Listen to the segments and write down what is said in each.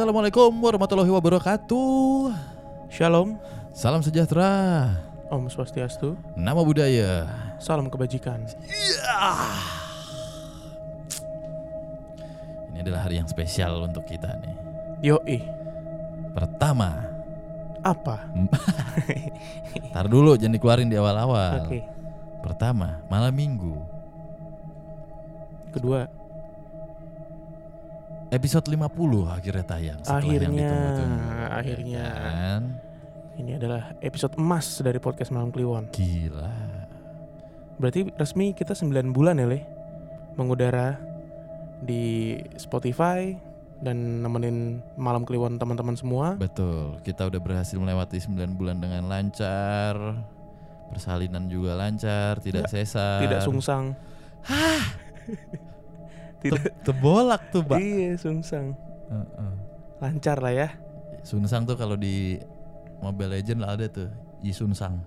Assalamualaikum warahmatullahi wabarakatuh. Shalom, Salam sejahtera. Om Swastiastu, Nama budaya. salam kebajikan. Ini adalah hari yang spesial untuk kita nih. Yoi, Pertama, apa? tar dulu jangan dikeluarin di awal-awal. Oke. Pertama, malam minggu. Kedua, Episode 50 akhirnya tayang setelah yang Akhirnya, ditunggu-tunggu. akhirnya. Ya kan? ini adalah episode emas dari podcast Malam Kliwon. Gila. Berarti resmi kita 9 bulan ya, Le? Mengudara di Spotify dan nemenin Malam Kliwon teman-teman semua. Betul, kita udah berhasil melewati 9 bulan dengan lancar. Persalinan juga lancar, tidak sesar. Tidak sungsang. Tidak. Te- Tebolak tuh, Pak. Iya, sungsang. Heeh. Lancar lah ya. Sunsang tuh kalau di Mobile Legend ada tuh Yisunsang.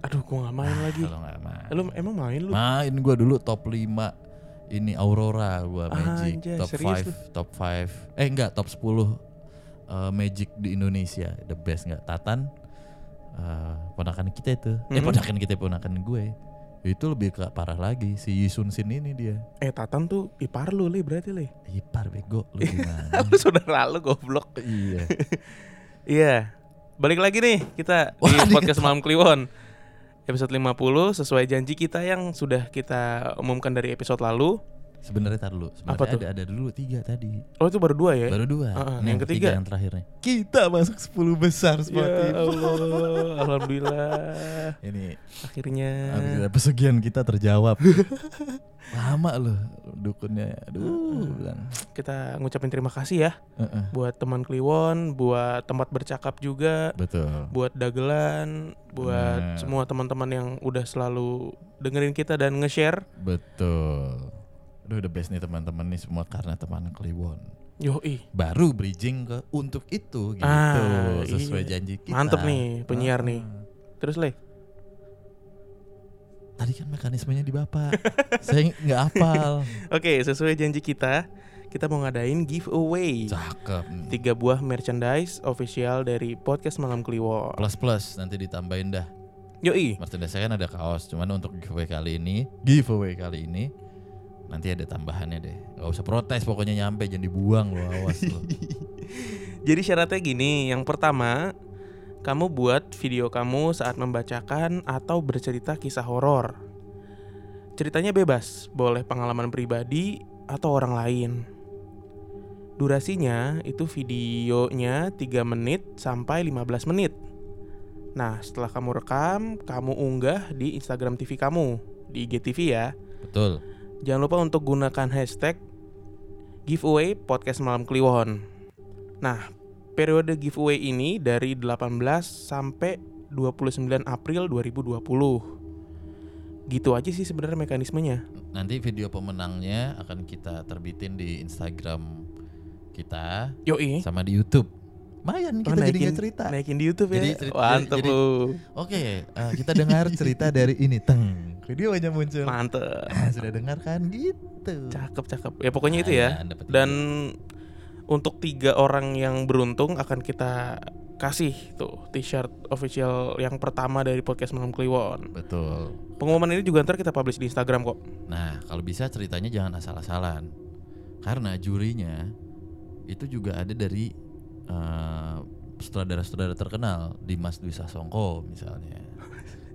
Aduh, gua nggak main lagi. Kalau nggak main. Lu emang main lu? Main gua dulu top 5 ini Aurora gua Magic Anjay, top serius 5 top 5 eh enggak top 10 eh, Magic di Indonesia the best enggak Tatan eh, ponakan kita itu eh Mhm. ponakan kita ponakan gue itu lebih ke parah lagi si Yisun Sin ini dia Eh, Tatan tuh ipar lu, Le, berarti, Le. ipar bego lu gimana lu saudara lu goblok. iya Iya. Balik lagi nih kita Wah, di podcast Malam Kliwon. Episode 50 sesuai janji kita yang sudah kita umumkan dari episode lalu. Sebenarnya tar dulu Apa sebenarnya ada ada dulu tiga tadi Oh, itu baru dua ya? baru dua Heeh, Ini yang ketiga? yang terakhir nih kita masuk 10 besar Ya Allah, alhamdulillah. ini Akhirnya. Alhamdulillah pesugihan kita terjawab. Lama loh dukunnya. Aduh, bilang. Kita ngucapin terima kasih ya Heeh, buat teman Kliwon, buat tempat bercakap juga, Betul. buat dagelan, buat Bener. semua teman-teman yang udah selalu dengerin kita dan nge-share. Betul. Aduh, the best nih teman-teman nih semua karena teman Kliwon. Yoi. Baru bridging ke untuk itu gitu Ah, sesuai iya. janji kita. Mantep nih, penyiar nih. Ah. Terus Le, Tadi kan mekanismenya di Bapak. Saya nggak hafal. Oke, sesuai janji kita, kita mau ngadain giveaway. Cakep. nih. Tiga buah merchandise official dari podcast Malam Kliwon. Plus plus nanti ditambahin dah. Yoi. Merchandise saya kan ada kaos, cuman untuk giveaway kali ini, giveaway kali ini nanti ada tambahannya deh. Gak usah protes pokoknya nyampe jangan dibuang lo awas lo. Jadi syaratnya gini, yang pertama, kamu buat video kamu saat membacakan atau bercerita kisah horor. Ceritanya bebas, boleh pengalaman pribadi atau orang lain. Durasinya itu videonya 3 menit sampai 15 menit. Nah, setelah kamu rekam, kamu unggah di Instagram TV kamu, di IGTV ya. Betul. Jangan lupa untuk gunakan hashtag giveaway podcast malam Kliwon. Nah, periode giveaway ini dari 18 sampai 29 April 2020. Gitu aja sih sebenarnya mekanismenya. Nanti video pemenangnya akan kita terbitin di Instagram kita Yoi. sama di YouTube. Mayan Oh, kita jadi nggak cerita. Naikin di YouTube Jadi ya. cerita- jadi- lu. Oke, eh, kita dengar cerita dari ini. Teng. Video aja muncul. Mantep. Ah, sudah dengar kan gitu. Cakep cakep. Ya pokoknya itu ya. Mayan, dapet Dan untuk tiga orang yang beruntung akan kita kasih tuh t-shirt official yang pertama dari podcast Malam Kliwon. betul. Pengumuman ini juga ntar kita publish di Instagram kok. Nah, kalau bisa ceritanya jangan asal-asalan. Karena jurinya itu juga ada dari eh, sutradara-sutradara terkenal, Dimas Dwi Sasongko misalnya.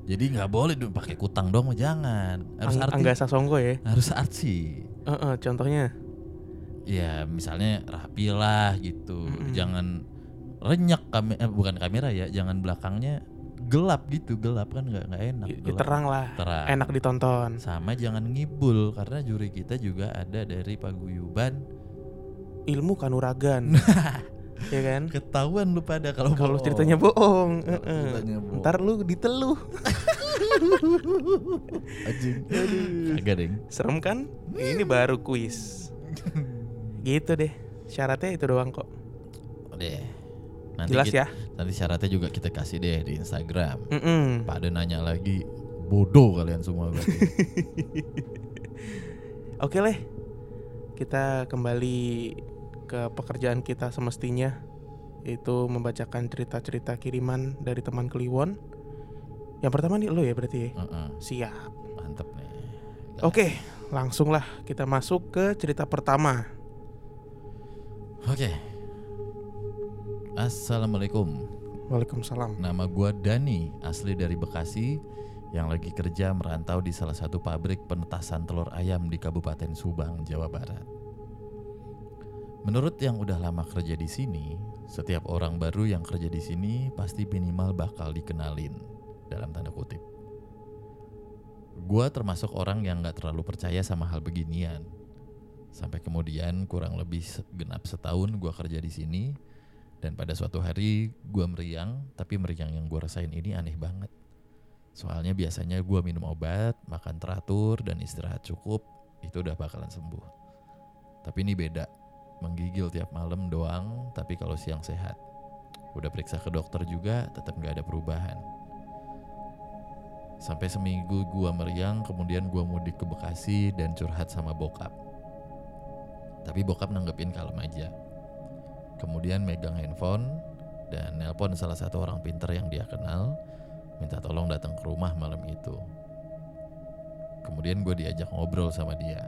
Jadi nggak boleh dong pakai kutang dong, jangan. Harus Ang- arti. Angga Sasongko ya. Harus arti. Heeh, contohnya. Ya, misalnya rapi lah gitu. Mm-mm. Jangan renyak kamera eh, bukan kamera ya, jangan belakangnya gelap gitu, gelap kan nggak nggak enak. Ya, gelap. terang lah. Terang. Enak ditonton. Sama jangan ngibul karena juri kita juga ada dari paguyuban. Ilmu kanuragan. ya kan? Ketahuan lu pada kalau Kalau ceritanya bohong. Ceritanya bohong. Ntar lu diteluh. anjing. Kagak deng. Serem kan? Ini baru kuis. gitu deh. Syaratnya itu doang kok. Deh. Nanti Jelas kita- ya? Nanti syaratnya juga kita kasih deh di Instagram. Mm-mm. Pada nanya lagi bodoh kalian semua berarti. Oke leh. Kita kembali ke pekerjaan kita semestinya yaitu membacakan cerita-cerita kiriman dari teman Kliwon. Yang pertama nih lo ya berarti ya? Heeh, Siap. mantep nih. Oke, langsung lah kita masuk ke cerita pertama. Oke. Assalamualaikum. Waalaikumsalam. Nama gua Dani, asli dari Bekasi yang lagi kerja merantau di salah satu pabrik penetasan telur ayam di Kabupaten Subang, Jawa Barat. Menurut yang udah lama kerja di sini, setiap orang baru yang kerja di sini pasti minimal bakal dikenalin dalam tanda kutip. Gua termasuk orang yang nggak terlalu percaya sama hal beginian. Sampai kemudian kurang lebih genap setahun gua kerja di sini dan pada suatu hari gua meriang, tapi meriang yang gua rasain ini aneh banget. Soalnya biasanya gua minum obat, makan teratur dan istirahat cukup, itu udah bakalan sembuh. Tapi ini beda, menggigil tiap malam doang, tapi kalau siang sehat. Udah periksa ke dokter juga, tetap nggak ada perubahan. Sampai seminggu gua meriang, kemudian gua mudik ke Bekasi dan curhat sama bokap. Tapi bokap nanggepin kalem aja. Kemudian megang handphone dan nelpon salah satu orang pinter yang dia kenal, minta tolong datang ke rumah malam itu. Kemudian gue diajak ngobrol sama dia.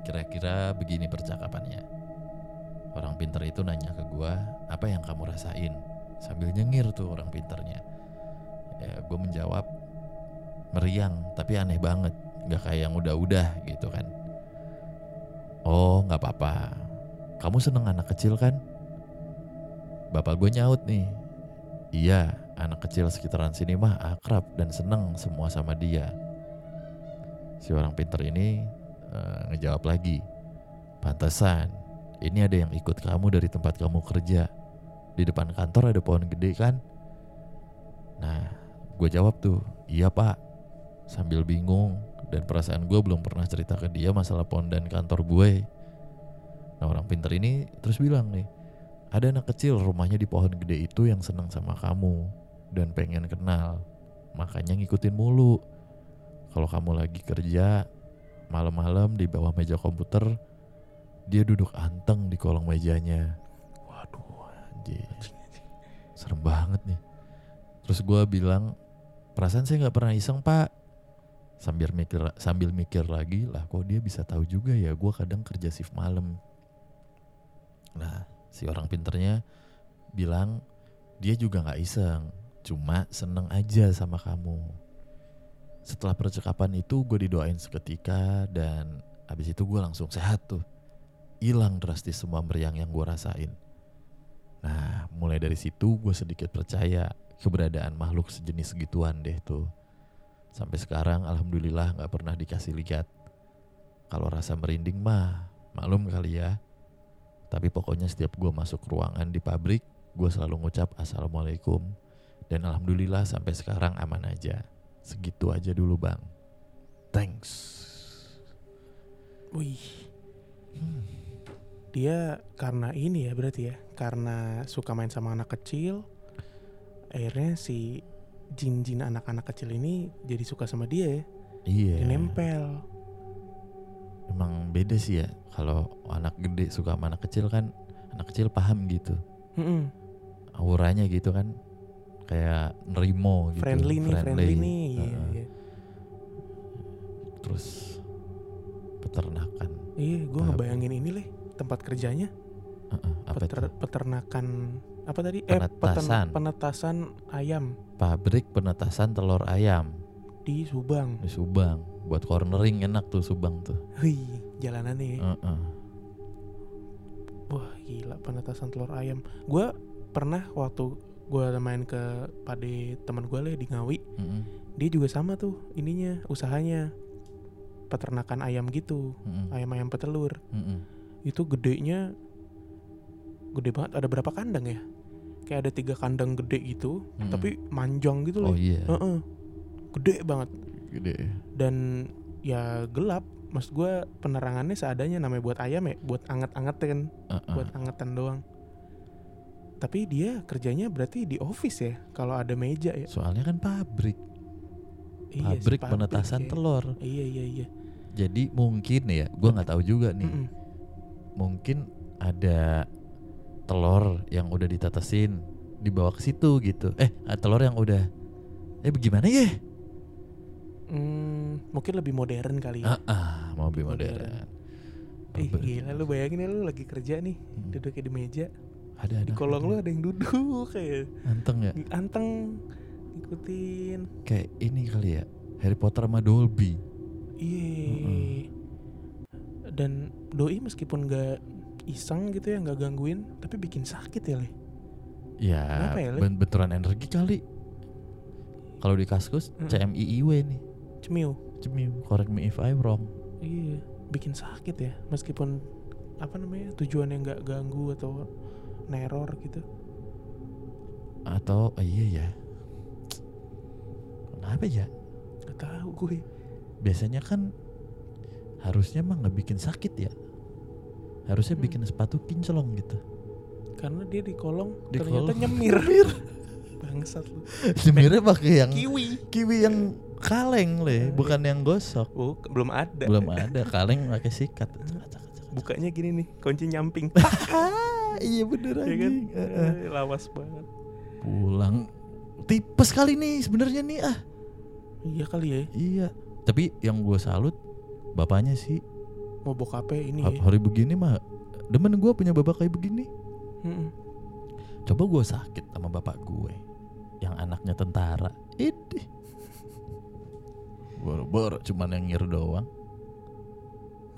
Kira-kira begini percakapannya. Orang pinter itu nanya ke gue, apa yang kamu rasain? Sambil nyengir tuh orang pinternya. Ya, gue menjawab, meriang, tapi aneh banget. Gak kayak yang udah-udah gitu kan. Oh, nggak apa-apa. Kamu seneng anak kecil kan? Bapak gue nyaut nih. Iya, anak kecil sekitaran sini mah akrab dan seneng semua sama dia. Si orang pinter ini eh, ngejawab lagi. Pantesan, ini ada yang ikut kamu dari tempat kamu kerja. Di depan kantor ada pohon gede kan? Nah, gue jawab tuh, iya pak. Sambil bingung dan perasaan gue belum pernah cerita ke dia masalah pohon dan kantor gue. Nah orang pinter ini terus bilang nih, ada anak kecil rumahnya di pohon gede itu yang senang sama kamu dan pengen kenal. Makanya ngikutin mulu. Kalau kamu lagi kerja malam-malam di bawah meja komputer, dia duduk anteng di kolong mejanya. Waduh, anjir. Serem banget nih. Terus gue bilang, perasaan saya nggak pernah iseng pak. Sambil mikir, sambil mikir lagi lah, kok dia bisa tahu juga ya? Gue kadang kerja shift malam. Nah, si orang pinternya bilang dia juga nggak iseng, cuma seneng aja sama kamu. Setelah percakapan itu gue didoain seketika dan habis itu gue langsung sehat tuh. Hilang drastis semua meriang yang gue rasain. Nah, mulai dari situ gue sedikit percaya keberadaan makhluk sejenis segituan deh tuh. Sampai sekarang alhamdulillah nggak pernah dikasih lihat. Kalau rasa merinding mah, maklum kali ya. Tapi pokoknya setiap gue masuk ruangan di pabrik, gue selalu ngucap assalamualaikum. Dan alhamdulillah sampai sekarang aman aja. Segitu aja dulu bang. Thanks. Wih. Dia karena ini ya berarti ya, karena suka main sama anak kecil, akhirnya si jin-jin anak-anak kecil ini jadi suka sama dia ya, Iya. dia nempel. Emang beda sih ya. Kalau anak gede suka sama anak kecil kan, anak kecil paham gitu. Mm-mm. Auranya gitu kan, kayak nerimo gitu. Friendly nih, friendly, nih. Iya, Heeh. iya. Terus peternakan. Iya, gue ngebayangin ini leh tempat kerjanya Heeh, apa peter- itu? peternakan apa tadi? Eh, peten- Penetasan. penetasan ayam Pabrik penetasan telur ayam di Subang. di Subang. Buat cornering enak tuh Subang tuh. Wih, jalanannya ya. Heeh. Wah, gila penetasan telur ayam. Gue pernah waktu gue main ke pade teman gue lah di Ngawi, Mm-mm. dia juga sama tuh ininya usahanya peternakan ayam gitu, Mm-mm. ayam-ayam petelur. Mm-mm. Itu gedenya gede banget. Ada berapa kandang ya? Kayak ada tiga kandang gede gitu, Mm-mm. tapi manjang gitu loh. Oh iya. Heeh. Gede banget Gede. dan ya gelap. Mas gue penerangannya seadanya namanya buat ayam ya, buat anget-angetin, Heeh. buat angetan doang. Tapi dia kerjanya berarti di office ya, kalau ada meja ya. Soalnya kan pabrik, Iya sih, pabrik penetasan ya. telur. Iya iya iya. Jadi mungkin ya, gua nggak tahu juga nih. Mm-mm. Mungkin ada telur yang udah ditetesin dibawa ke situ gitu. Eh, ah, telur yang udah eh bagaimana ya? Hmm, mungkin lebih modern kali ya. Ah, ah mau lebih Modern. modern. Ih, Ber- gila lu bayangin ya lu lagi kerja nih, Hmm. duduknya di meja, Ada di kolong lu gitu. ada yang duduk kayak anteng ya. anteng ngikutin. Kayak ini kali ya. Harry Potter sama Dolby. Iya. Dan doi meskipun gak iseng gitu ya nggak gangguin, tapi bikin sakit ya Le. Ya, Kenapa ya, Le? ben- benturan energi kali. Kalau di Kaskus Mm. CMIIW nih. Cemiu. Cemiu, correct me if I'm wrong. Iya, bikin sakit ya meskipun apa namanya tujuannya nggak ganggu atau neror gitu. Atau oh iya ya. Kenapa ya? Gak tahu gue. Biasanya kan harusnya mah nggak bikin sakit ya. Harusnya Hmm. bikin sepatu kinclong gitu. Karena dia di kolong Di ternyata kolong. nyemir. Bangsat lu. Sebenarnya pakai yang Kiwi. kiwi yang kaleng le, bukan yang gosok. Oh, belum ada. Belum ada kaleng pakai sikat. Bukanya gini nih, kunci nyamping. Iya bener ya kan? Eh, Lawas banget. Pulang tipes kali nih sebenarnya nih ah. Iya kali ya. Iya. Tapi yang gue salut bapaknya sih Mau bokapnya ini ya. hari begini mah demen gue punya bapak kayak begini. Mm-mm. Coba gue sakit sama bapak gue yang anaknya tentara. Ini Boro-boro cuman yang ngir doang.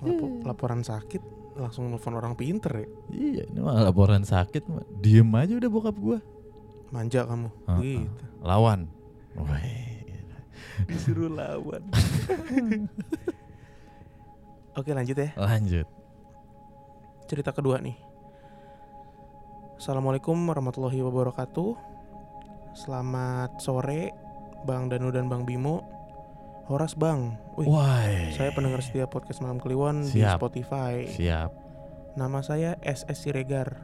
Lapo- Hmm. laporan sakit langsung nelfon orang pinter ya. Iya, ini mah laporan sakit mah diem aja udah bokap gue. Manja kamu. Heeh. Gitu. Lawan. Wih. Disuruh lawan. Oke lanjut ya. Lanjut. cerita kedua nih. Assalamualaikum warahmatullahi wabarakatuh. Selamat sore, Bang Danu dan Bang Bimo. Horas Bang. Wih, Wah. saya pendengar setia podcast Malam Kliwon di. Spotify. Siap. Nama saya SS Siregar.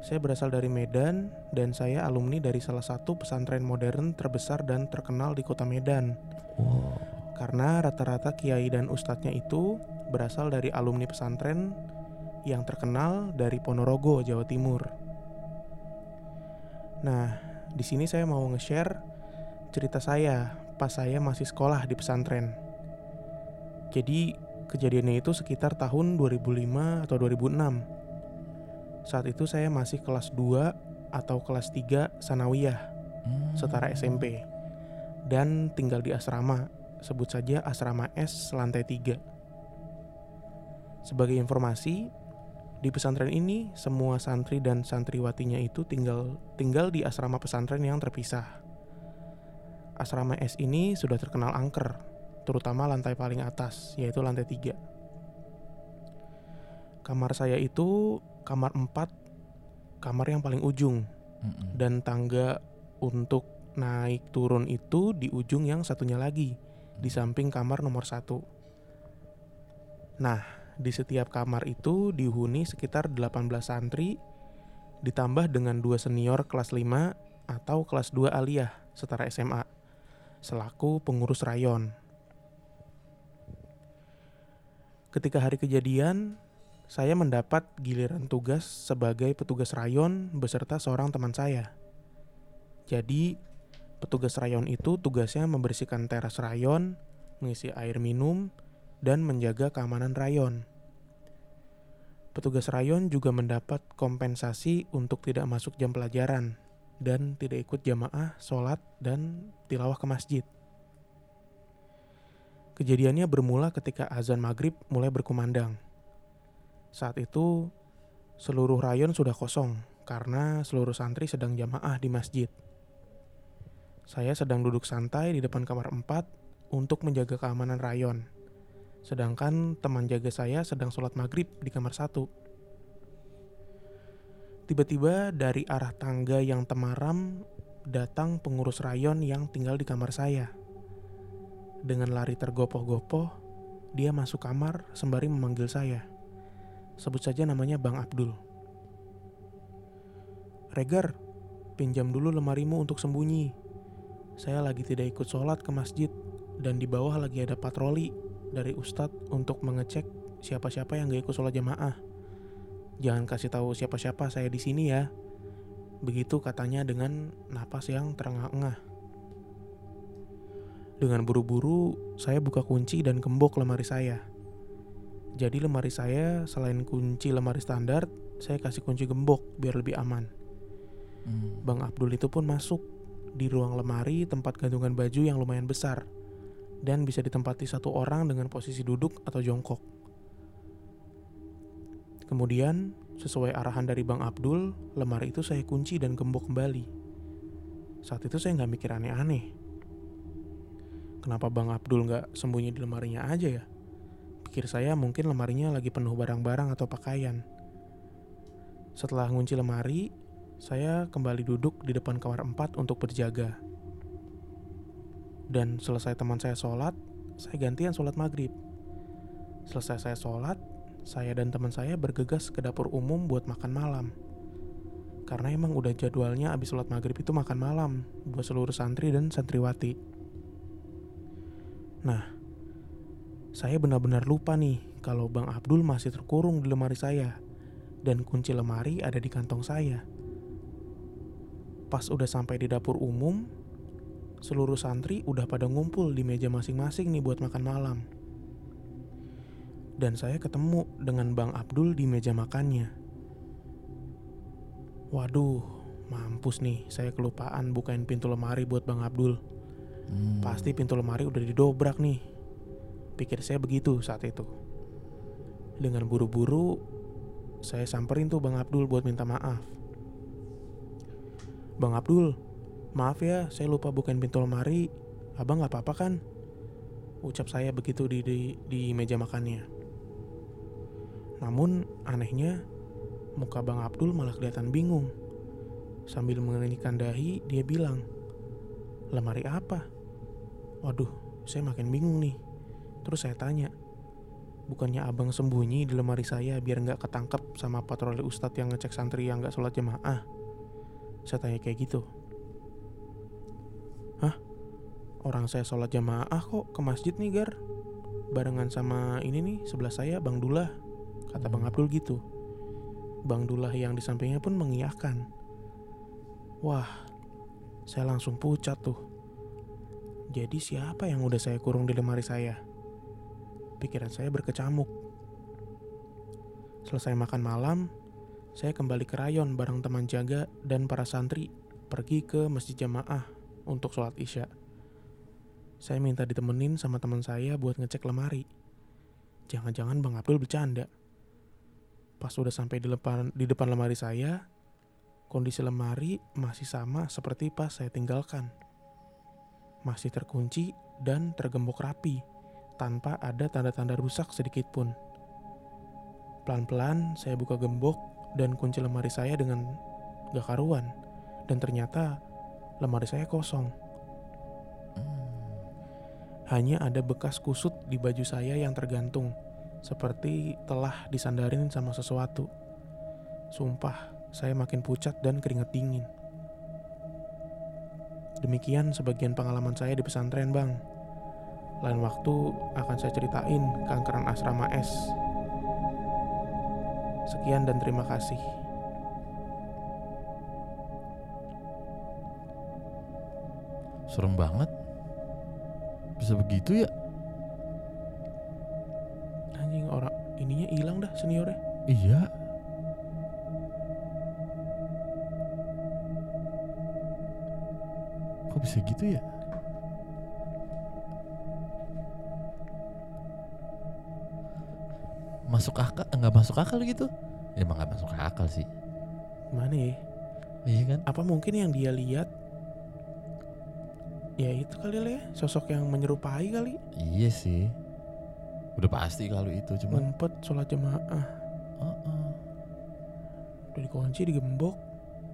Saya berasal dari Medan dan saya alumni dari salah satu pesantren modern terbesar dan terkenal di kota Medan. Wow. Karena rata-rata kiai dan ustadznya itu berasal dari alumni pesantren yang terkenal dari Ponorogo, Jawa Timur. Nah, di sini saya mau nge-share cerita saya pas saya masih sekolah di pesantren. Jadi, kejadiannya itu sekitar tahun 2005 atau 2006. Saat itu saya masih kelas 2 atau kelas 3 sanawiyah Hmm. setara SMP dan tinggal di asrama, sebut saja asrama S lantai 3. Sebagai informasi, di pesantren ini semua santri dan santriwatinya itu tinggal tinggal di asrama pesantren yang terpisah. Asrama S ini sudah terkenal angker, terutama lantai paling atas, yaitu lantai 3. Kamar saya itu kamar 4, kamar yang paling ujung Mm-mm. dan tangga untuk naik turun itu di ujung yang satunya lagi di samping kamar nomor satu. Nah, di setiap kamar itu dihuni sekitar 18 santri ditambah dengan dua senior kelas 5 atau kelas 2 aliyah setara SMA selaku pengurus rayon. Ketika hari kejadian, saya mendapat giliran tugas sebagai petugas rayon beserta seorang teman saya. Jadi, petugas rayon itu tugasnya membersihkan teras rayon, mengisi air minum, dan menjaga keamanan rayon. Petugas rayon juga mendapat kompensasi untuk tidak masuk jam pelajaran dan tidak ikut jamaah, sholat, dan tilawah ke masjid. Kejadiannya bermula ketika azan maghrib mulai berkumandang. Saat itu, seluruh rayon sudah kosong karena seluruh santri sedang jamaah di masjid. Saya sedang duduk santai di depan kamar 4 untuk menjaga keamanan rayon. Sedangkan teman jaga saya sedang sholat maghrib di kamar 1. Tiba-tiba dari arah tangga yang temaram datang pengurus rayon yang tinggal di kamar saya. Dengan lari tergopoh-gopoh, dia masuk kamar sembari memanggil saya. Sebut saja namanya Bang Abdul. Regar, pinjam dulu lemarimu untuk sembunyi. Saya lagi tidak ikut sholat ke masjid dan di bawah lagi ada patroli dari ustadz untuk mengecek siapa-siapa yang gak ikut sholat jamaah. Jangan kasih tahu siapa-siapa saya di sini ya. Begitu katanya dengan napas yang terengah-engah. Dengan buru-buru, saya buka kunci dan gembok lemari saya. Jadi lemari saya selain kunci lemari standar, saya kasih kunci gembok biar lebih aman. Hmm. Bang Abdul itu pun masuk di ruang lemari tempat gantungan baju yang lumayan besar dan bisa ditempati satu orang dengan posisi duduk atau jongkok. Kemudian, sesuai arahan dari Bang Abdul, lemari itu saya kunci dan gembok kembali. Saat itu saya nggak mikir aneh-aneh. Kenapa Bang Abdul nggak sembunyi di lemarinya aja ya? Pikir saya mungkin lemarinya lagi penuh barang-barang atau pakaian. Setelah ngunci lemari, saya kembali duduk di depan kamar 4 untuk berjaga. Dan selesai teman saya sholat, saya gantian sholat maghrib. Selesai saya sholat, saya dan teman saya bergegas ke dapur umum buat makan malam. Karena emang udah jadwalnya abis sholat maghrib itu makan malam buat seluruh santri dan santriwati. Nah, saya benar-benar lupa nih kalau Bang Abdul masih terkurung di lemari saya dan kunci lemari ada di kantong saya. Pas udah sampai di dapur umum, seluruh santri udah pada ngumpul di meja masing-masing nih buat makan malam dan saya ketemu dengan Bang Abdul di meja makannya. Waduh, mampus nih, saya kelupaan bukain pintu lemari buat Bang Abdul. Hmm. Pasti pintu lemari udah didobrak nih. Pikir saya begitu saat itu. Dengan buru-buru, saya samperin tuh Bang Abdul buat minta maaf. Bang Abdul, maaf ya, saya lupa bukain pintu lemari. Abang nggak apa-apa kan? Ucap saya begitu di, di, di meja makannya. Namun anehnya muka Bang Abdul malah kelihatan bingung. Sambil mengenikkan dahi, dia bilang, Lemari apa? Waduh, saya makin bingung nih. Terus saya tanya, bukannya abang sembunyi di lemari saya biar nggak ketangkep sama patroli ustadz yang ngecek santri yang nggak sholat jemaah? Saya tanya kayak gitu. Hah? Orang saya sholat jamaah kok ke masjid nih Gar? Barengan sama ini nih sebelah saya Bang Dullah Kata Bang Abdul gitu. Bang Dullah yang di sampingnya pun mengiyakan. Wah, saya langsung pucat tuh. Jadi siapa yang udah saya kurung di lemari saya? Pikiran saya berkecamuk. Selesai makan malam, saya kembali ke rayon bareng teman jaga dan para santri pergi ke masjid jamaah untuk sholat isya. Saya minta ditemenin sama teman saya buat ngecek lemari. Jangan-jangan Bang Abdul bercanda. Pas udah sampai di depan di depan lemari saya, kondisi lemari masih sama seperti pas saya tinggalkan. Masih terkunci dan tergembok rapi, tanpa ada tanda-tanda rusak sedikit pun. Pelan-pelan saya buka gembok dan kunci lemari saya dengan gak karuan. Dan ternyata lemari saya kosong. Hanya ada bekas kusut di baju saya yang tergantung seperti telah disandarin sama sesuatu. Sumpah, saya makin pucat dan keringat dingin. Demikian sebagian pengalaman saya di pesantren, Bang. Lain waktu akan saya ceritain kankeran asrama S. Sekian dan terima kasih. Serem banget. Bisa begitu ya? Anjing orang ininya hilang dah seniornya. Iya. Kok bisa gitu ya? Masuk akal? Enggak masuk akal gitu? Emang gak masuk akal sih. Mana ya? Iya kan? Apa mungkin yang dia lihat ya itu kali lah ya sosok yang menyerupai kali Iya sih. Udah pasti kalau itu cuman. ngumpet sholat jemaah Heeh. udah dikunci digembok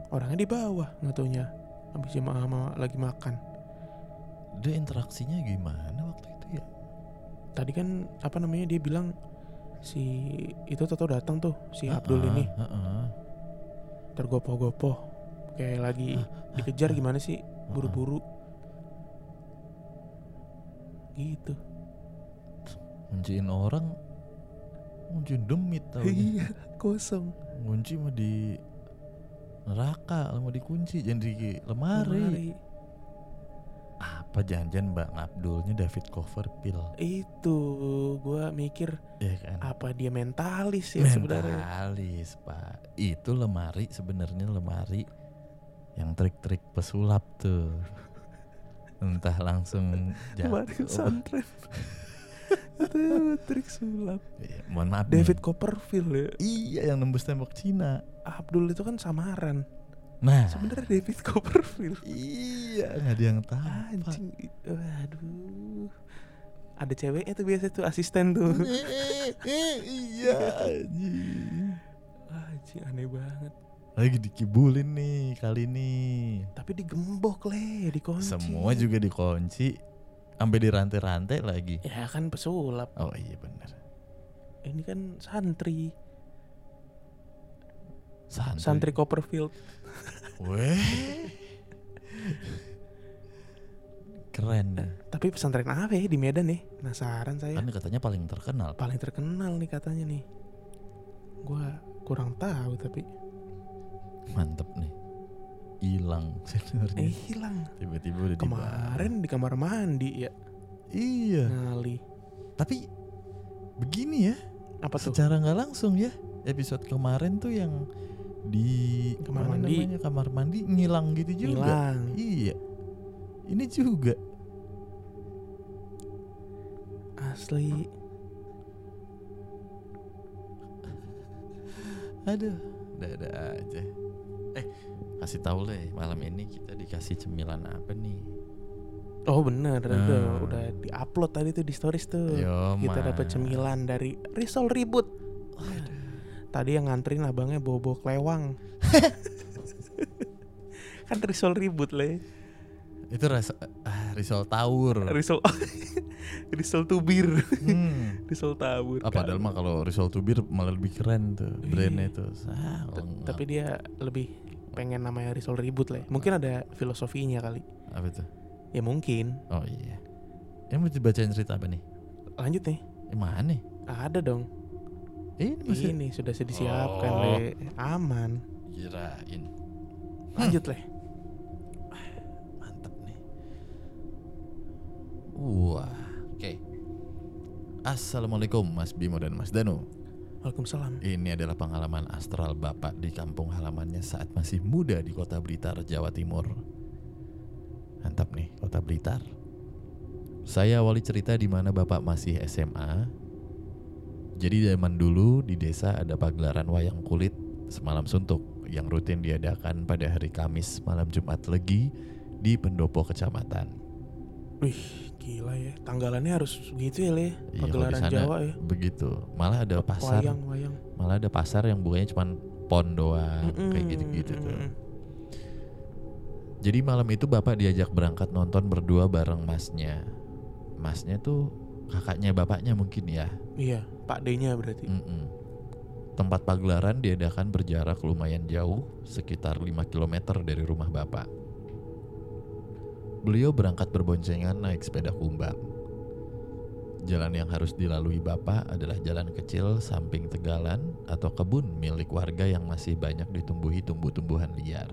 orangnya di bawah nggak taunya habis jemaah ma- lagi makan Dia interaksinya gimana waktu itu ya? tadi kan apa namanya dia bilang si itu Toto datang tuh si Abdul Heeh, ini heeh. tergopoh-gopoh kayak lagi dikejar gimana sih buru-buru gitu Kunciin orang Kunci demit tau Iya, kosong. Kunci mah di neraka mau dikunci jangan di lemari. Apa jangan-jangan Mbak Abdulnya David Copperfield Itu gua mikir ya kan? apa dia mentalis ya sebenarnya. Mentalis pak Itu lemari sebenarnya lemari Yang trik-trik pesulap tuh Entah langsung jatuh pesantren. Itu trik sulap. Iya, Mohon maaf nih. David Copperfield ya. Iya yang nembus tembok Cina Abdul itu kan samaran. Nah Sebenarnya David Copperfield. Iya nggak ada yang tahu. Anjing, aduh. Ada ceweknya tuh biasa tuh asisten tuh. Eh, eh, Iya anjing. Anjing aneh banget. Lagi dikibulin nih kali ini Tapi digembok le, dikunci. Semua juga dikunci Sampai dirantai-rantai lagi Ya kan pesulap. Oh iya bener Ini kan santri. Santri, Santri Copperfield. Weh Keren Tapi pesantren apa ya di Medan nih? Penasaran saya. Kan katanya paling terkenal Paling terkenal nih katanya nih. Gua kurang tahu tapi Mantep nih Hilang eh sebenarnya hilang. Tiba-tiba udah. Kemarin di kamar mandi ya Iya ngali. Tapi Begini ya Apa tuh? Secara nggak langsung ya Episode kemarin tuh yang Di Kamar mandi. namanya, Kamar mandi ngilang gitu juga Hilang. Iya Ini juga Asli. Aduh, ada aja. Eh, kasih tahu deh malam ini kita dikasih cemilan apa nih? Oh bener, Nah. udah, udah di-upload tadi tuh di stories tuh. Yo, Kita dapat cemilan dari Risol Ribut. Tadi yang nganterin abangnya bobo klewang. kan Risol Ribut le. Itu rasa ah, risol tawur. Risol Risol Tubir. Hmm. Risol Tawur. Ah, padahal mah kalau risol tubir malah lebih keren tuh Iya. brandnya tuh. Ah. Tapi dia lebih pengen namanya Risol Ribut le. Mungkin ada filosofinya kali. apa tuh? Ya mungkin. Oh iya. Yang mau dibacain cerita apa nih? Lanjut nih. Eh, mana? Ada dong. Eh, ini masih Ini sudah disiapkan Oh. le. Aman. kirain. Lanjut le. Mantap nih. Wah, oke. Assalamualaikum Mas Bimo dan Mas Danu. Waalaikumsalam. Ini adalah pengalaman astral Bapak di kampung halamannya saat masih muda di kota Blitar, Jawa Timur. Mantap nih, kota Blitar. Saya awali cerita di mana Bapak masih SMA. Jadi zaman dulu di desa ada pagelaran wayang kulit semalam suntuk yang rutin diadakan pada hari Kamis malam Jumat Legi di pendopo kecamatan. Wih, gila ya. Tanggalannya harus gitu ya, Le. Iya, Pagelaran sana Jawa ya. Begitu. Malah ada pasar, Wayang, wayang. malah ada pasar yang bukanya cuma pon doang Mm-mm, kayak gitu-gitu tuh. mm-mm. Jadi malam itu bapak diajak berangkat nonton berdua bareng masnya. Masnya tuh kakaknya bapaknya mungkin ya. Iya, Pak D-nya berarti. Mm-mm. Tempat pagelaran diadakan berjarak lumayan jauh, sekitar 5 km dari rumah bapak. Beliau berangkat berboncengan naik sepeda kumbang. Jalan yang harus dilalui bapak adalah jalan kecil samping tegalan atau kebun milik warga yang masih banyak ditumbuhi tumbuh-tumbuhan liar.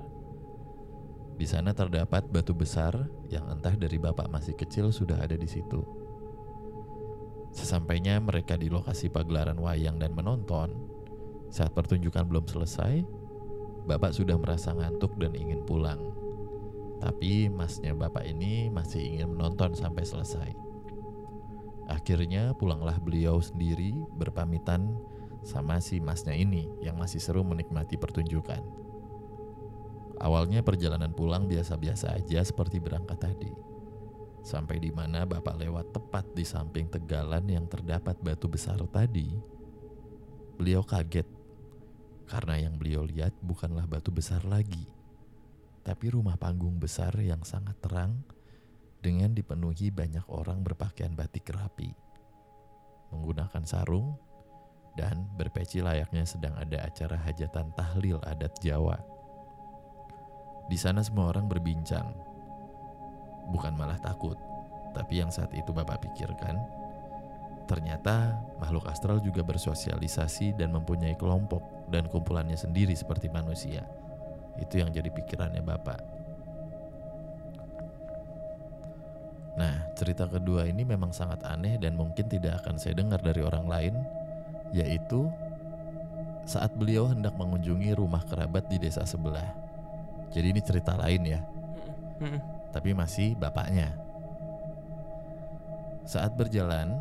Di sana terdapat batu besar yang entah dari bapak masih kecil sudah ada di situ. Sesampainya mereka di lokasi pagelaran wayang dan menonton, saat pertunjukan belum selesai, bapak sudah merasa ngantuk dan ingin pulang. Tapi masnya bapak ini masih ingin menonton sampai selesai. Akhirnya pulanglah beliau sendiri berpamitan sama si masnya ini yang masih seru menikmati pertunjukan. Awalnya perjalanan pulang biasa-biasa aja seperti berangkat tadi. Sampai di mana bapak lewat tepat di samping tegalan yang terdapat batu besar tadi. Beliau kaget karena yang beliau lihat bukanlah batu besar lagi, tapi rumah panggung besar yang sangat terang dengan dipenuhi banyak orang berpakaian batik rapi, menggunakan sarung, dan berpeci layaknya sedang ada acara hajatan tahlil adat Jawa. Di sana semua orang berbincang, bukan malah takut, tapi yang saat itu Bapak pikirkan, Ternyata makhluk astral juga bersosialisasi dan mempunyai kelompok dan kumpulannya sendiri seperti manusia. Itu yang jadi pikirannya Bapak. Nah, cerita kedua ini memang sangat aneh dan mungkin tidak akan saya dengar dari orang lain, yaitu saat beliau hendak mengunjungi rumah kerabat di desa sebelah. Jadi ini cerita lain ya, tapi masih bapaknya. Saat berjalan,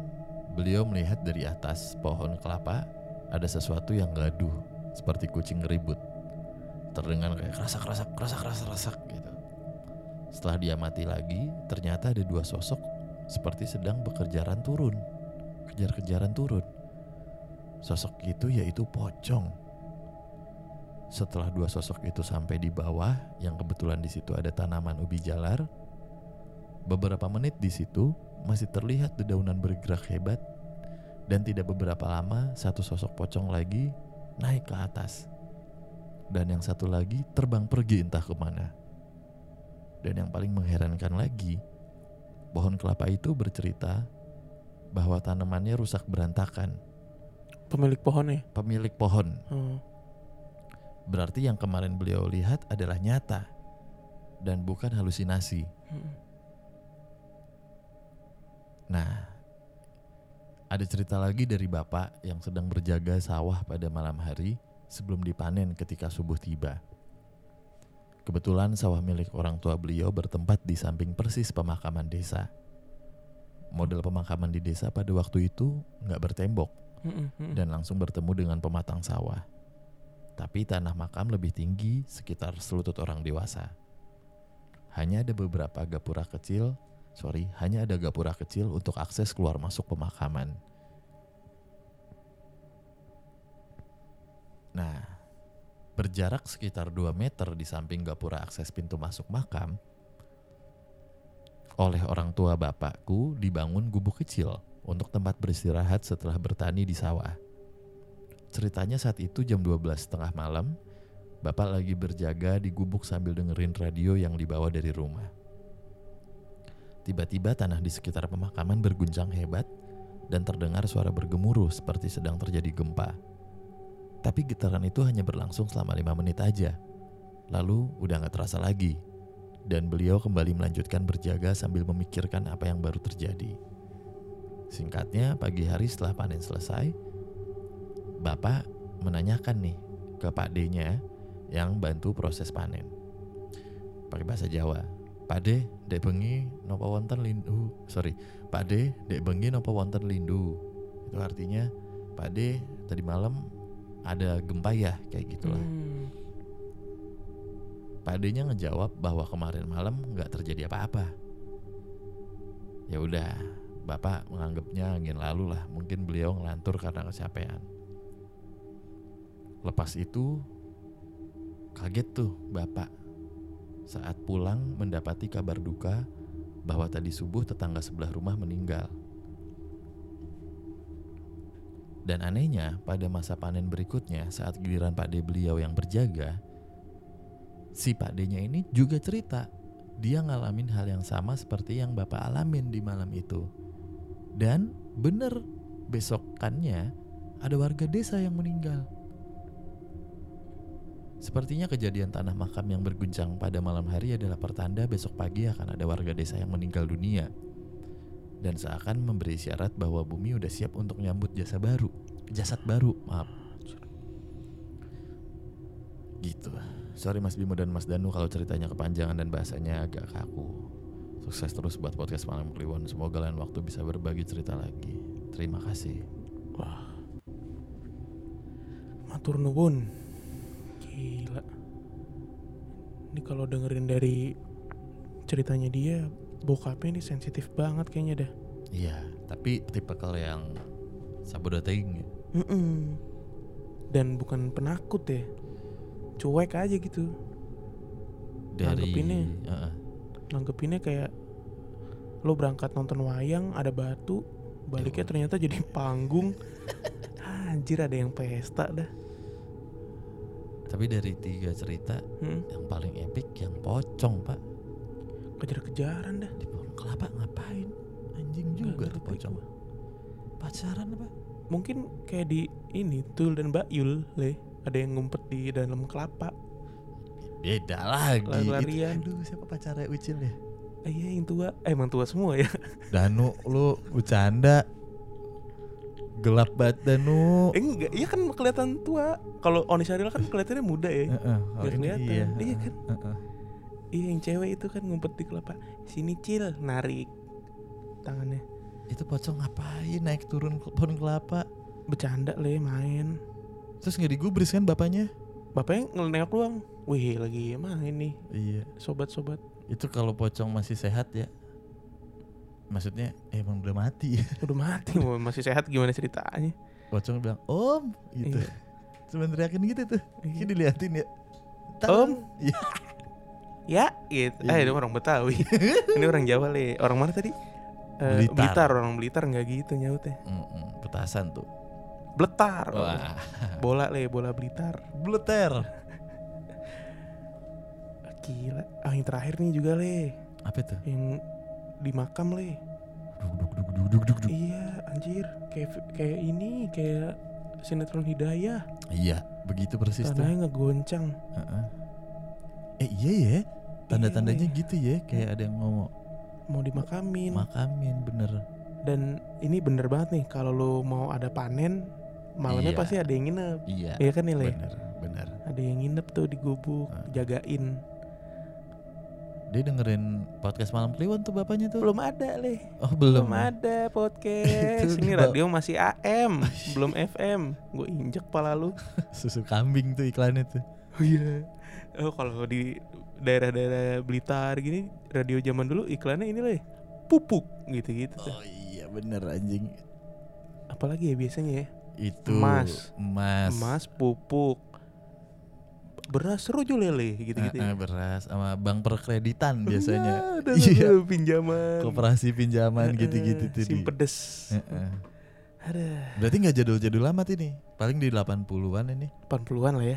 beliau melihat dari atas pohon kelapa ada sesuatu yang gaduh, seperti kucing ngeribut. Terdengar kayak kerasak-kerasak, kerasak-kerasak gitu. Setelah diamati lagi, ternyata ada dua sosok seperti sedang bekerjaran turun, kejar-kejaran turun. Sosok itu yaitu pocong. Setelah dua sosok itu sampai di bawah, yang kebetulan di situ ada tanaman ubi jalar, beberapa menit di situ masih terlihat dedaunan bergerak hebat, dan tidak beberapa lama satu sosok pocong lagi naik ke atas, dan yang satu lagi terbang pergi entah ke mana. Dan yang paling mengherankan lagi, pohon kelapa itu bercerita bahwa tanamannya rusak berantakan. Pemilik pohonnya. Pemilik pohon Oh. Berarti yang kemarin beliau lihat adalah nyata dan bukan halusinasi. Mm. Nah, ada cerita lagi dari bapak yang sedang berjaga sawah pada malam hari sebelum dipanen ketika subuh tiba. Kebetulan sawah milik orang tua beliau bertempat di samping persis pemakaman desa. Model pemakaman di desa pada waktu itu nggak bertembok dan langsung bertemu dengan pematang sawah. Tapi tanah makam lebih tinggi sekitar selutut orang dewasa. Hanya ada beberapa gapura kecil, sorry, hanya ada gapura kecil untuk akses keluar masuk pemakaman. Nah, berjarak sekitar 2 meter di samping gapura akses pintu masuk makam, oleh orang tua bapakku dibangun gubuk kecil untuk tempat beristirahat setelah bertani di sawah. Ceritanya saat itu jam 12 setengah malam, bapak lagi berjaga di gubuk sambil dengerin radio yang dibawa dari rumah. Tiba-tiba tanah di sekitar pemakaman berguncang hebat dan terdengar suara bergemuruh seperti sedang terjadi gempa. Tapi getaran itu hanya berlangsung selama lima menit aja. Lalu udah gak terasa lagi. Dan beliau kembali melanjutkan berjaga sambil memikirkan apa yang baru terjadi. Singkatnya, pagi hari setelah panen selesai, Bapak menanyakan nih ke Pak D-nya yang bantu proses panen. Pakai bahasa Jawa. Pak D, dek bengi nopo wonten lindu. Sorry, Pak D, dek bengi nopo wonten lindu. Itu artinya Pak D tadi malam ada gempa ya kayak gitulah. Hmm. Pak D-nya ngejawab bahwa kemarin malam nggak terjadi apa-apa. Ya udah, Bapak menganggapnya angin lalu lah. Mungkin beliau ngelantur karena kecapean. Lepas itu kaget tuh Bapak saat pulang mendapati kabar duka bahwa tadi subuh tetangga sebelah rumah meninggal. Dan anehnya pada masa panen berikutnya saat giliran Pak D beliau yang berjaga, si Pak D-nya ini juga cerita dia ngalamin hal yang sama seperti yang Bapak alamin di malam itu. Dan bener besokannya ada warga desa yang meninggal. Sepertinya kejadian tanah makam yang berguncang pada malam hari adalah pertanda besok pagi akan ada warga desa yang meninggal dunia. Dan seakan memberi syarat bahwa bumi udah siap untuk nyambut jasa baru, jasad baru, maaf. Gitu. Sorry Mas Bimo dan Mas Danu kalau ceritanya kepanjangan dan bahasanya agak kaku. Sukses terus buat podcast Malam Kliwon. Semoga lain waktu bisa berbagi cerita lagi. Terima kasih. Wah. Matur nuwun. Gila. Ini kalau dengerin dari ceritanya dia, bokapnya ini sensitif banget kayaknya dah. Iya, tapi tipikal yang sabodating. Mm-mm. Dan bukan penakut ya. Cuek aja gitu. Dari Nanggepinnya. Heeh. Nanggepinnya kayak lo berangkat nonton wayang ada batu, baliknya ternyata jadi panggung. Anjir ada yang pesta dah. Tapi dari tiga cerita Mm. yang paling epic yang pocong pak Kejar-kejaran dah. di pohon kelapa ngapain? Anjing juga tuh pocong. Pacaran apa? Mungkin kayak di ini Tul dan Mbak Yul le ada yang ngumpet di dalam kelapa. Beda lagi. Itu- Aduh, siapa pacarnya Ucil ya? Eh, iya yang tua. Eh, emang tua semua ya. Danu, lu bercanda. Gelap banget Danu. Eh enggak, iya kan kelihatan tua. Kalau Oni kan kelihatannya muda ya. Heeh, oh, Nggak ini kelihatan. iya. Iya kan? Heeh. Iya yang cewek itu kan ngumpet di kelapa. Sini cil, narik tangannya. Itu pocong ngapain naik turun ke pohon kelapa? Bercanda le main. Terus nggak digubris kan bapaknya? Bapaknya ngelengok doang. Wih lagi main nih Iya. sobat-sobat. Itu kalau pocong masih sehat ya. Maksudnya eh, emang udah mati. Udah mati mau masih sehat gimana ceritanya? Pocong bilang, "Om." gitu. Iya. Cuma teriakin gitu tuh. Iya. Ini diliatin ya. Om. Iya. Ya gitu. Iya. Eh itu orang Betawi. Ini orang Jawa le. Orang mana tadi? Eh, Blitar. Blitar. orang Blitar nggak gitu nyautnya. Mm-mm, petasan tuh. Bletar. Wah, Bola le, bola Blitar. bleter. Gila. Ah yang terakhir nih juga le, Apa itu? yang di makam le. Duk duk duk duk duk. Iya, anjir. Kayak kayak ini, kayak sinetron Hidayah. Iya, begitu persis. Tanahnya ngegoncang. Heeh. Eh iya ya. Tanda-tandanya Iya, gitu ya, kayak ada yang ngomong Mau dimakamin. makamin bener. Dan ini bener banget nih, kalau lu mau ada panen, malamnya Iya. pasti ada yang nginep. Iya. Iya kan nih le? Bener, bener. Ada yang nginep tuh di gubuk, Ah. jagain. Dia dengerin podcast malam kliwon tuh bapaknya tuh. Belum ada le. Oh belum. Belum ada podcast. Ini radio masih AM, belum FM. Gue injek pala lu. Susu kambing tuh iklannya tuh. Oh iya. Oh kalau di daerah-daerah Blitar gini, radio zaman dulu iklannya ini lah, pupuk gitu-gitu. Oh iya bener anjing. Apalagi ya biasanya ya, Itu Emas. Emas. emas, pupuk, beras rojo lele gitu-gitu. Eh, eh, ya. beras sama bank perkreditan biasanya. Ada Iya. pinjaman. Koperasi pinjaman Eh, gitu-gitu tuh. di- Simpedes. Heeh. Ada Berarti nggak jadul-jadul amat ini. Paling di 80-an ini. 80-an lah ya.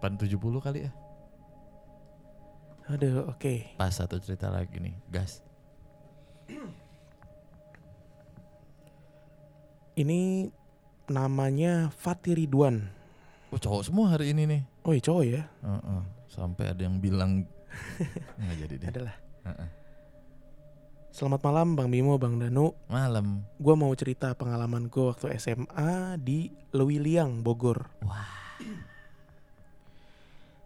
Heeh. 70 kali ya. Aduh, oke. Pas satu cerita lagi nih, gas. Ini namanya Fatih Ridwan. Oh cowok semua hari ini nih. Oh iya cowok ya? Heeh. Sampai ada yang bilang nggak jadi deh. Adalah. Heeh. Selamat malam Bang Bimo, Bang Danu. Malam. Gue mau cerita pengalaman gue waktu SMA di Lewiliang, Bogor. Wah.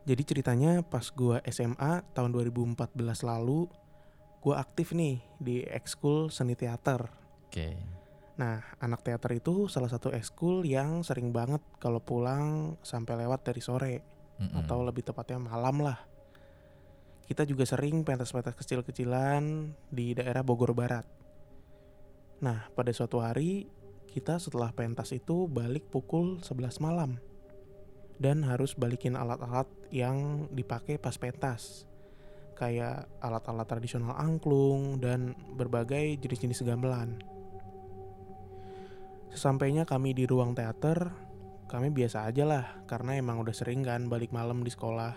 Jadi ceritanya pas gue SMA tahun 2014 lalu, gue aktif nih di ekskul seni teater. Oke. Nah, anak teater itu salah satu ekskul yang sering banget kalau pulang sampai lewat dari sore Mm-mm. atau lebih tepatnya malam lah. Kita juga sering pentas-pentas kecil-kecilan di daerah Bogor Barat. Nah, pada suatu hari kita setelah pentas itu balik pukul 11 malam. Dan harus balikin alat-alat yang dipakai pas pentas. Kayak alat-alat tradisional angklung dan berbagai jenis-jenis gamelan. Sesampainya kami di ruang teater, kami biasa aja lah karena emang udah sering kan balik malam di sekolah.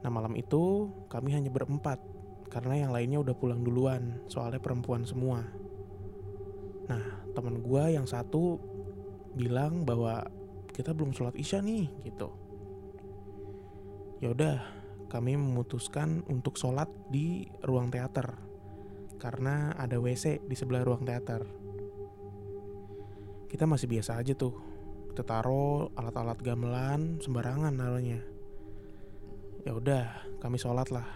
Nah malam itu kami hanya berempat karena yang lainnya udah pulang duluan soalnya perempuan semua. Nah teman gua yang satu bilang bahwa kita belum sholat isya nih gitu. Ya udah kami memutuskan untuk sholat di ruang teater. Karena ada WC di sebelah ruang teater. Kita masih biasa aja tuh. Kita taruh alat-alat gamelan sembarangan naruhnya ya udah kami sholat lah.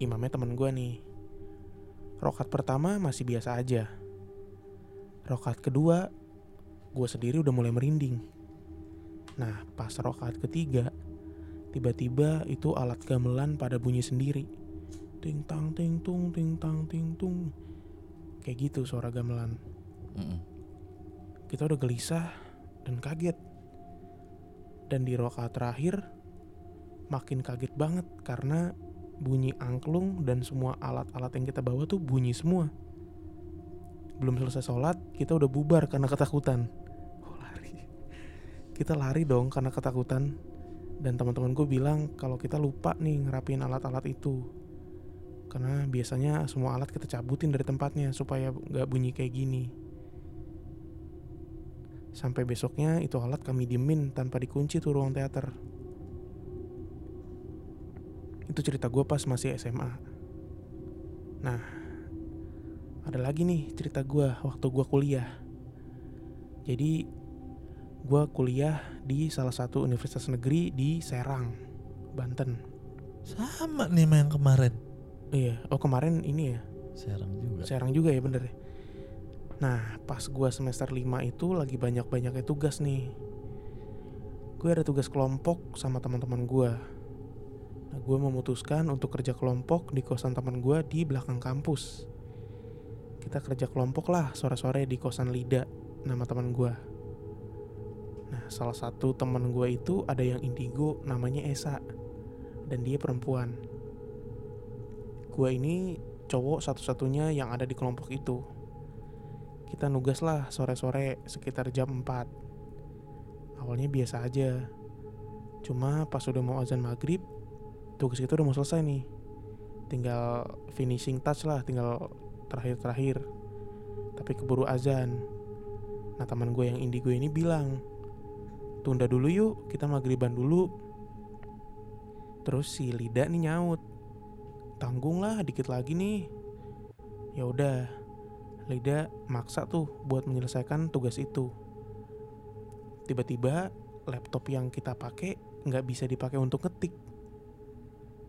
Imamnya temen gue nih. Rokat pertama masih biasa aja. Rokat kedua gue sendiri udah mulai merinding nah pas rokat ketiga tiba-tiba itu alat gamelan pada bunyi sendiri ting tang ting tung ting tang ting tung kayak gitu suara gamelan Mm-mm. kita udah gelisah dan kaget. Dan di rokaat terakhir makin kaget banget karena bunyi angklung dan semua alat-alat yang kita bawa tuh bunyi semua. Belum selesai sholat, kita udah bubar karena ketakutan. Kita lari dong karena ketakutan. Dan teman-teman gue bilang kalau kita lupa nih ngerapin alat-alat itu. Karena biasanya semua alat kita cabutin dari tempatnya supaya nggak bunyi kayak gini. Sampai besoknya itu alat kami diemin tanpa dikunci tuh ruang teater. Itu cerita gue pas masih SMA. Nah, ada lagi nih cerita gue waktu gue kuliah. Jadi, gue kuliah di salah satu universitas negeri di Serang, Banten. Sama nih yang kemarin. Iya, oh kemarin ini ya, Serang juga. Serang juga ya bener ya. Nah, pas gue semester 5 itu lagi banyak-banyaknya tugas nih. Gue ada tugas kelompok sama teman-teman gue. Nah, gue memutuskan untuk kerja kelompok di kosan teman gue di belakang kampus. Kita kerja kelompok lah sore-sore di kosan Lida, nama teman gue. Nah, salah satu teman gue itu ada yang indigo namanya Esa. Dan dia perempuan. Gue ini cowok satu-satunya yang ada di kelompok itu. Kita nugas lah sore-sore sekitar jam 4. Awalnya biasa aja. Cuma pas udah mau azan maghrib, tugas kita udah mau selesai nih. Tinggal finishing touch lah, tinggal terakhir-terakhir. Tapi keburu azan. Nah teman gue yang indigo ini bilang, tunda dulu yuk, kita maghriban dulu. Terus si Lida nih nyaut, tanggung lah dikit lagi nih. Ya udah, Lida maksa tuh buat menyelesaikan tugas itu. Tiba-tiba laptop yang kita pakai nggak bisa dipakai untuk ngetik.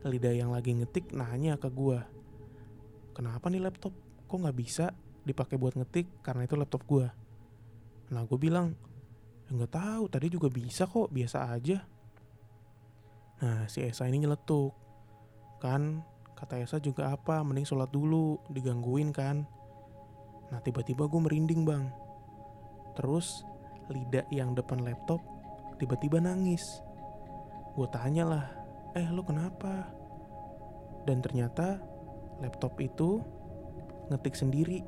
Lida yang lagi ngetik nanya ke gua, kenapa nih laptop kok nggak bisa dipakai buat ngetik karena itu laptop gua. Nah gue bilang, "Ya nggak tahu tadi juga bisa kok biasa aja. Nah si Esa ini nyeletuk, kan kata Esa juga apa mending sholat dulu digangguin kan. Nah tiba-tiba gue merinding bang. Terus lidah yang depan laptop tiba-tiba nangis. Gue tanya lah, eh lu kenapa? Dan ternyata laptop itu ngetik sendiri.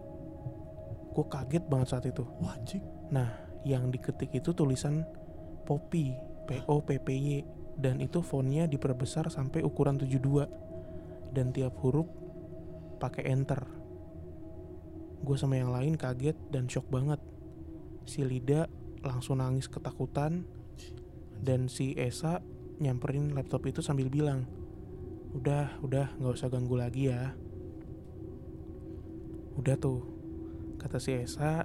Gue kaget banget saat itu. Anjing. Nah, yang diketik itu tulisan Poppy, P O P P Y dan itu fontnya diperbesar sampai ukuran 72 dan tiap huruf pakai enter. Gue sama yang lain kaget dan shock banget. Si Lida langsung nangis ketakutan dan si Esa nyamperin laptop itu sambil bilang, "Udah, udah, nggak usah ganggu lagi ya." Udah tuh, kata si Esa,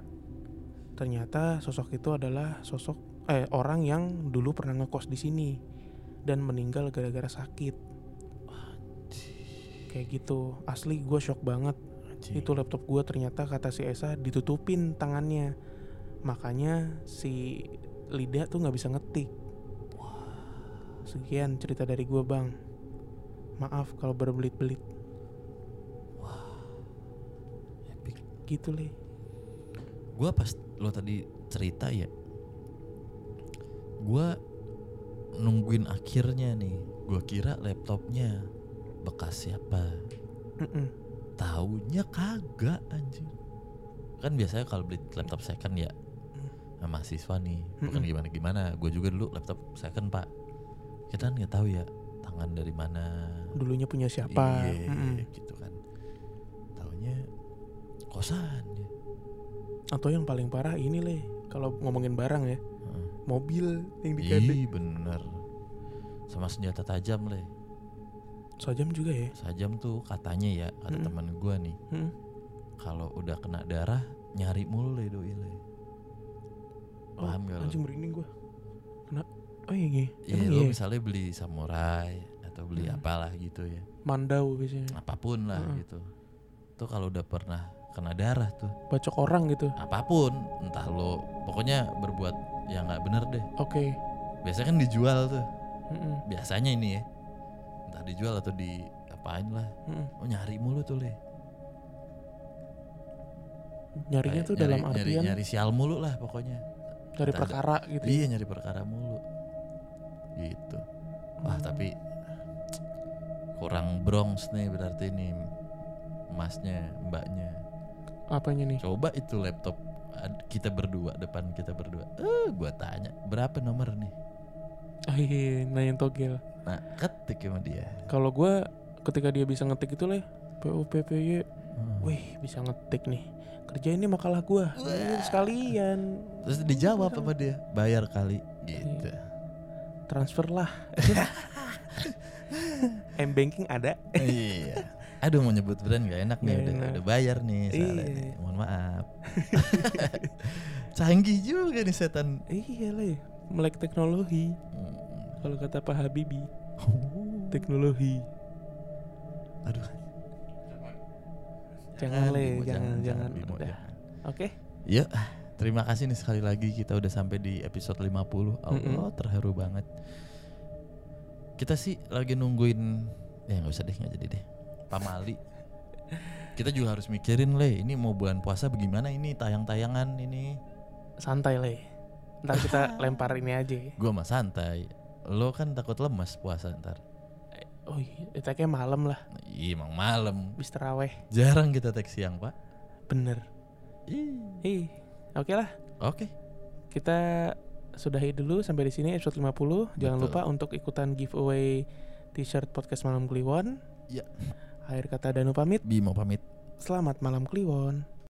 ternyata sosok itu adalah sosok eh orang yang dulu pernah ngekos di sini dan meninggal gara-gara sakit. Kayak gitu, asli gue shock banget. Itu laptop gue ternyata kata si Esa ditutupin tangannya, makanya si Lida tuh nggak bisa ngetik. Sekian cerita dari gue bang. Maaf kalau berbelit-belit. Epic. Gitu le. Gua pas lo tadi cerita ya. Gua nungguin akhirnya nih. Gua kira laptopnya bekas siapa. Mm-mm. Taunya kagak anjir. Kan biasanya kalau beli laptop second ya sama mahasiswa nih, bukan Mm-mm. gimana-gimana. Gue juga dulu laptop second pak. Kita kan nggak tahu ya tangan dari mana. Dulunya punya siapa? Iya, Mm-mm. gitu kan. Taunya kosan ya. Atau yang paling parah ini le. Kalau ngomongin barang ya, Heeh. mobil yang digade. Ih bener Sama senjata tajam le Sajam juga ya. Sajam tuh katanya ya Kata Mm-mm. teman gua nih Mm. Kalau udah kena darah Nyari mulu le doi le Paham oh, gak? Anjing merinding gue. Kena. Oh iya iya. Iya Emang lo iya. misalnya beli samurai Atau beli Hmm. apalah gitu ya Mandau biasanya. Apa pun lah Heeh. gitu Tuh kalau udah pernah kena darah tuh Bacok orang gitu. Apa pun Entah lo Pokoknya berbuat yang nggak bener deh Oke. Biasanya kan dijual tuh Mm-mm. Biasanya ini ya Entah dijual atau di apain lah Mm-mm. Oh nyari mulu tuh le Nyarinya Kayak tuh nyari, dalam nyari, artian nyari sial mulu lah pokoknya. dari ada- perkara gitu. Iya nyari perkara mulu. Gitu. Wah Hmm. tapi kurang bronx nih berarti ini emasnya mbaknya. Apanya nih? Coba itu laptop kita berdua depan kita berdua. Eh gua tanya berapa nomor nih? Oh iya, nanyain togel. Nah ketik sama dia. Kalau gue ketika dia bisa ngetik itu leh, PUPPY Hmm. Wih bisa ngetik nih Kerja ini makalah gua Ini Sekalian Terus dijawab apa dia? Bayar kali gitu. Transfer lah M-banking ada iya. Aduh mau nyebut brand gak enak nih Nggak udah, enak. udah bayar nih Iya. nih. Mohon maaf. Canggih juga nih setan. Iya le Melek teknologi Hmm. Kalau kata Pak Habibie Teknologi Aduh. Jangan le Bimo, Jangan Jangan, Udah. jangan. Oke Ya, terima kasih nih sekali lagi kita udah sampai di episode 50. Allah terharu banget. Kita sih lagi nungguin ya nggak usah deh nggak jadi deh. Pamali. Kita juga harus mikirin le, ini mau bulan puasa bagaimana ini tayang-tayangan ini. Santai le Ntar kita lempar ini aja Gua mah santai. Lo kan takut lemas puasa ntar. Oh iya kayak malam lah Iya emang malam. Bis teraweh Jarang kita tag siang pak. Bener Ih. Oke lah Oke. kita sudahi dulu sampai di sini episode 50. Jangan Betul. lupa untuk ikutan giveaway t-shirt podcast Malam Kliwon. Ya. Akhir kata Danu pamit. Bimo pamit. Selamat malam Kliwon.